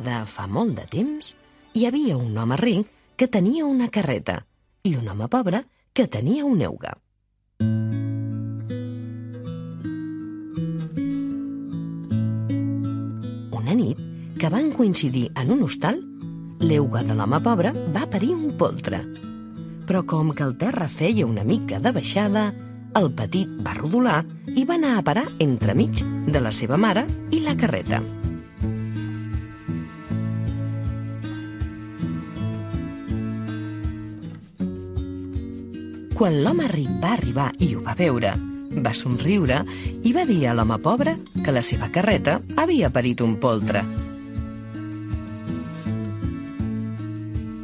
de fa molt de temps, hi havia un home ric que tenia una carreta i un home pobre que tenia un euga. Una nit, que van coincidir en un hostal, l'euga de l'home pobre va parir un poltre. Però com que el terra feia una mica de baixada, el petit va rodolar i va anar a parar entremig de la seva mare i la carreta. Quan l'home ric va arribar i ho va veure, va somriure i va dir a l'home pobre que la seva carreta havia parit un poltre.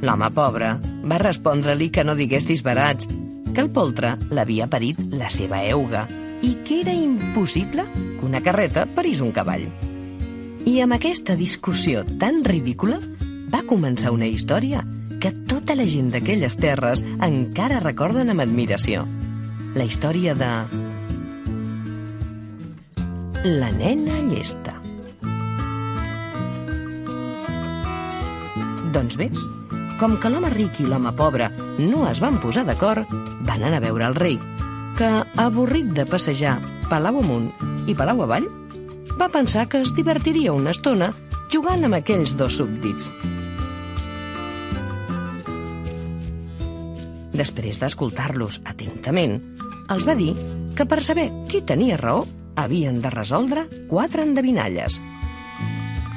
L'home pobre va respondre-li que no digués disbarats, que el poltre l'havia parit la seva euga i que era impossible que una carreta parís un cavall. I amb aquesta discussió tan ridícula va començar una història que tota la gent d'aquelles terres encara recorden amb admiració. La història de... La nena llesta. Doncs bé, com que l'home ric i l'home pobre no es van posar d'acord, van anar a veure el rei, que, avorrit de passejar palau amunt i palau avall, va pensar que es divertiria una estona jugant amb aquells dos súbdits Després d'escoltar-los atentament, els va dir que per saber qui tenia raó havien de resoldre quatre endevinalles.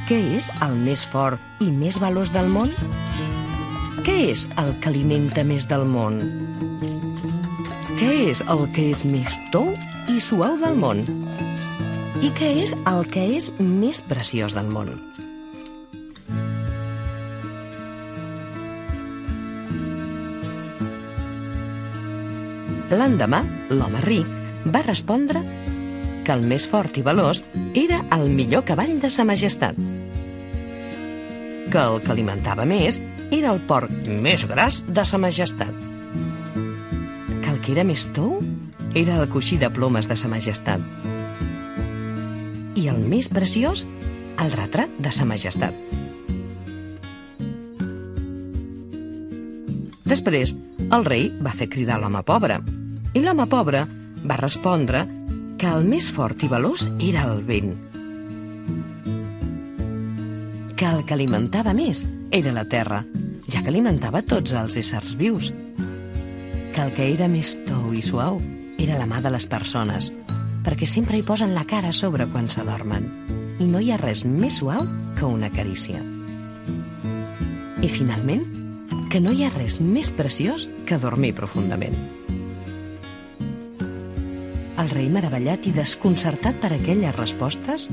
Què és el més fort i més veloç del món? Què és el que alimenta més del món? Què és el que és més tou i suau del món? I què és el que és més preciós del món? L'endemà, l'home ric va respondre que el més fort i veloç era el millor cavall de sa majestat, que el que alimentava més era el porc més gras de sa majestat, que el que era més tou era el coixí de plomes de sa majestat i el més preciós, el retrat de sa majestat. Després, el rei va fer cridar l'home pobre i l'home pobre va respondre que el més fort i veloç era el vent. Que el que alimentava més era la terra, ja que alimentava tots els éssers vius. Que el que era més tou i suau era la mà de les persones, perquè sempre hi posen la cara a sobre quan s'adormen. I no hi ha res més suau que una carícia. I finalment, que no hi ha res més preciós que dormir profundament. El rei, meravellat i desconcertat per aquelles respostes,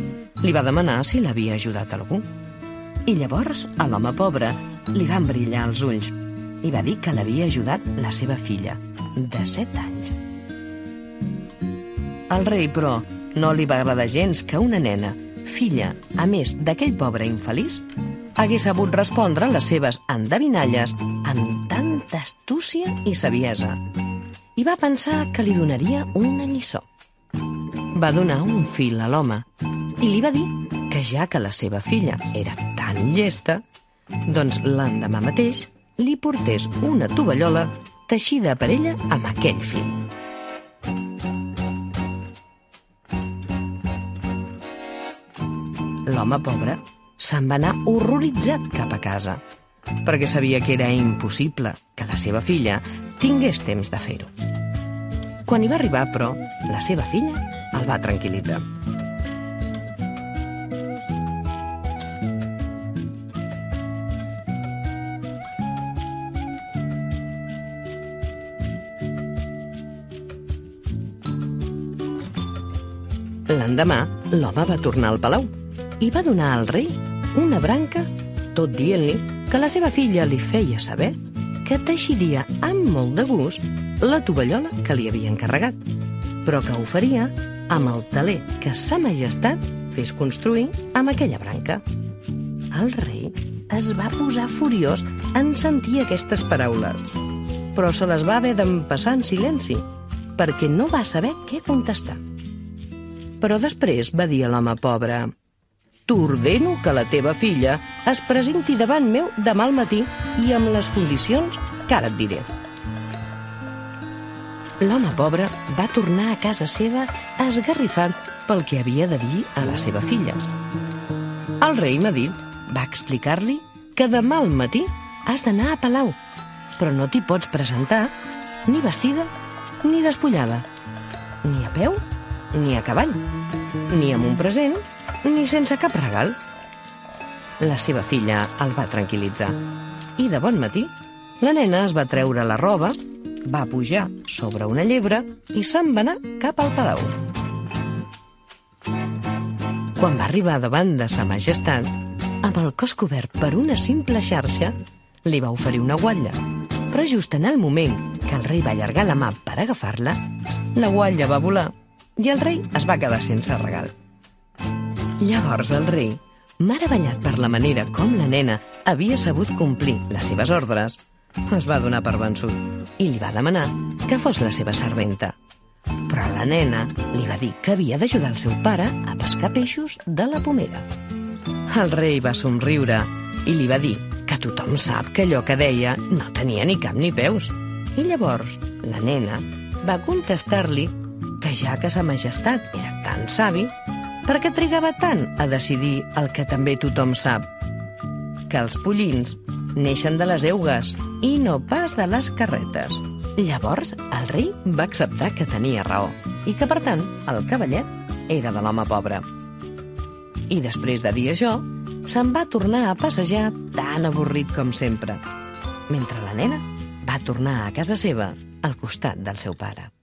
li va demanar si l'havia ajudat algú. I llavors, a l'home pobre, li van brillar els ulls i va dir que l'havia ajudat la seva filla, de set anys. Al rei, però, no li va agradar gens que una nena, filla, a més d'aquell pobre infeliç, hagués sabut respondre les seves endevinalles amb tanta astúcia i saviesa i va pensar que li donaria una lliçó. Va donar un fil a l'home i li va dir que ja que la seva filla era tan llesta, doncs l'endemà mateix li portés una tovallola teixida per ella amb aquell fil. L'home pobre se'n va anar horroritzat cap a casa, perquè sabia que era impossible que la seva filla tingués temps de fer-ho. Quan hi va arribar, però, la seva filla el va tranquil·litzar. L'endemà, l'home va tornar al palau i va donar al rei una branca, tot dient-li que la seva filla li feia saber que teixiria amb molt de gust la tovallola que li havia encarregat, però que ho faria amb el taler que sa majestat fes construir amb aquella branca. El rei es va posar furiós en sentir aquestes paraules, però se les va haver d'empassar en silenci, perquè no va saber què contestar. Però després va dir a l'home pobre t'ordeno que la teva filla es presenti davant meu demà al matí i amb les condicions que ara et diré. L'home pobre va tornar a casa seva esgarrifat pel que havia de dir a la seva filla. El rei Madí va explicar-li que demà al matí has d'anar a Palau, però no t'hi pots presentar ni vestida ni despullada, ni a peu ni a cavall, ni amb un present ni sense cap regal. La seva filla el va tranquil·litzar i de bon matí la nena es va treure la roba, va pujar sobre una llebre i se'n va anar cap al palau. Quan va arribar davant de sa majestat, amb el cos cobert per una simple xarxa, li va oferir una guatlla. Però just en el moment que el rei va allargar la mà per agafar-la, la guatlla va volar i el rei es va quedar sense regal. Llavors el rei, meravellat per la manera com la nena havia sabut complir les seves ordres, es va donar per vençut i li va demanar que fos la seva serventa. Però la nena li va dir que havia d'ajudar el seu pare a pescar peixos de la pomera. El rei va somriure i li va dir que tothom sap que allò que deia no tenia ni cap ni peus. I llavors la nena va contestar-li que ja que sa majestat era tan savi, per què trigava tant a decidir el que també tothom sap? Que els pollins neixen de les eugues i no pas de les carretes. Llavors, el rei va acceptar que tenia raó i que, per tant, el cavallet era de l'home pobre. I després de dir això, se'n va tornar a passejar tan avorrit com sempre, mentre la nena va tornar a casa seva al costat del seu pare.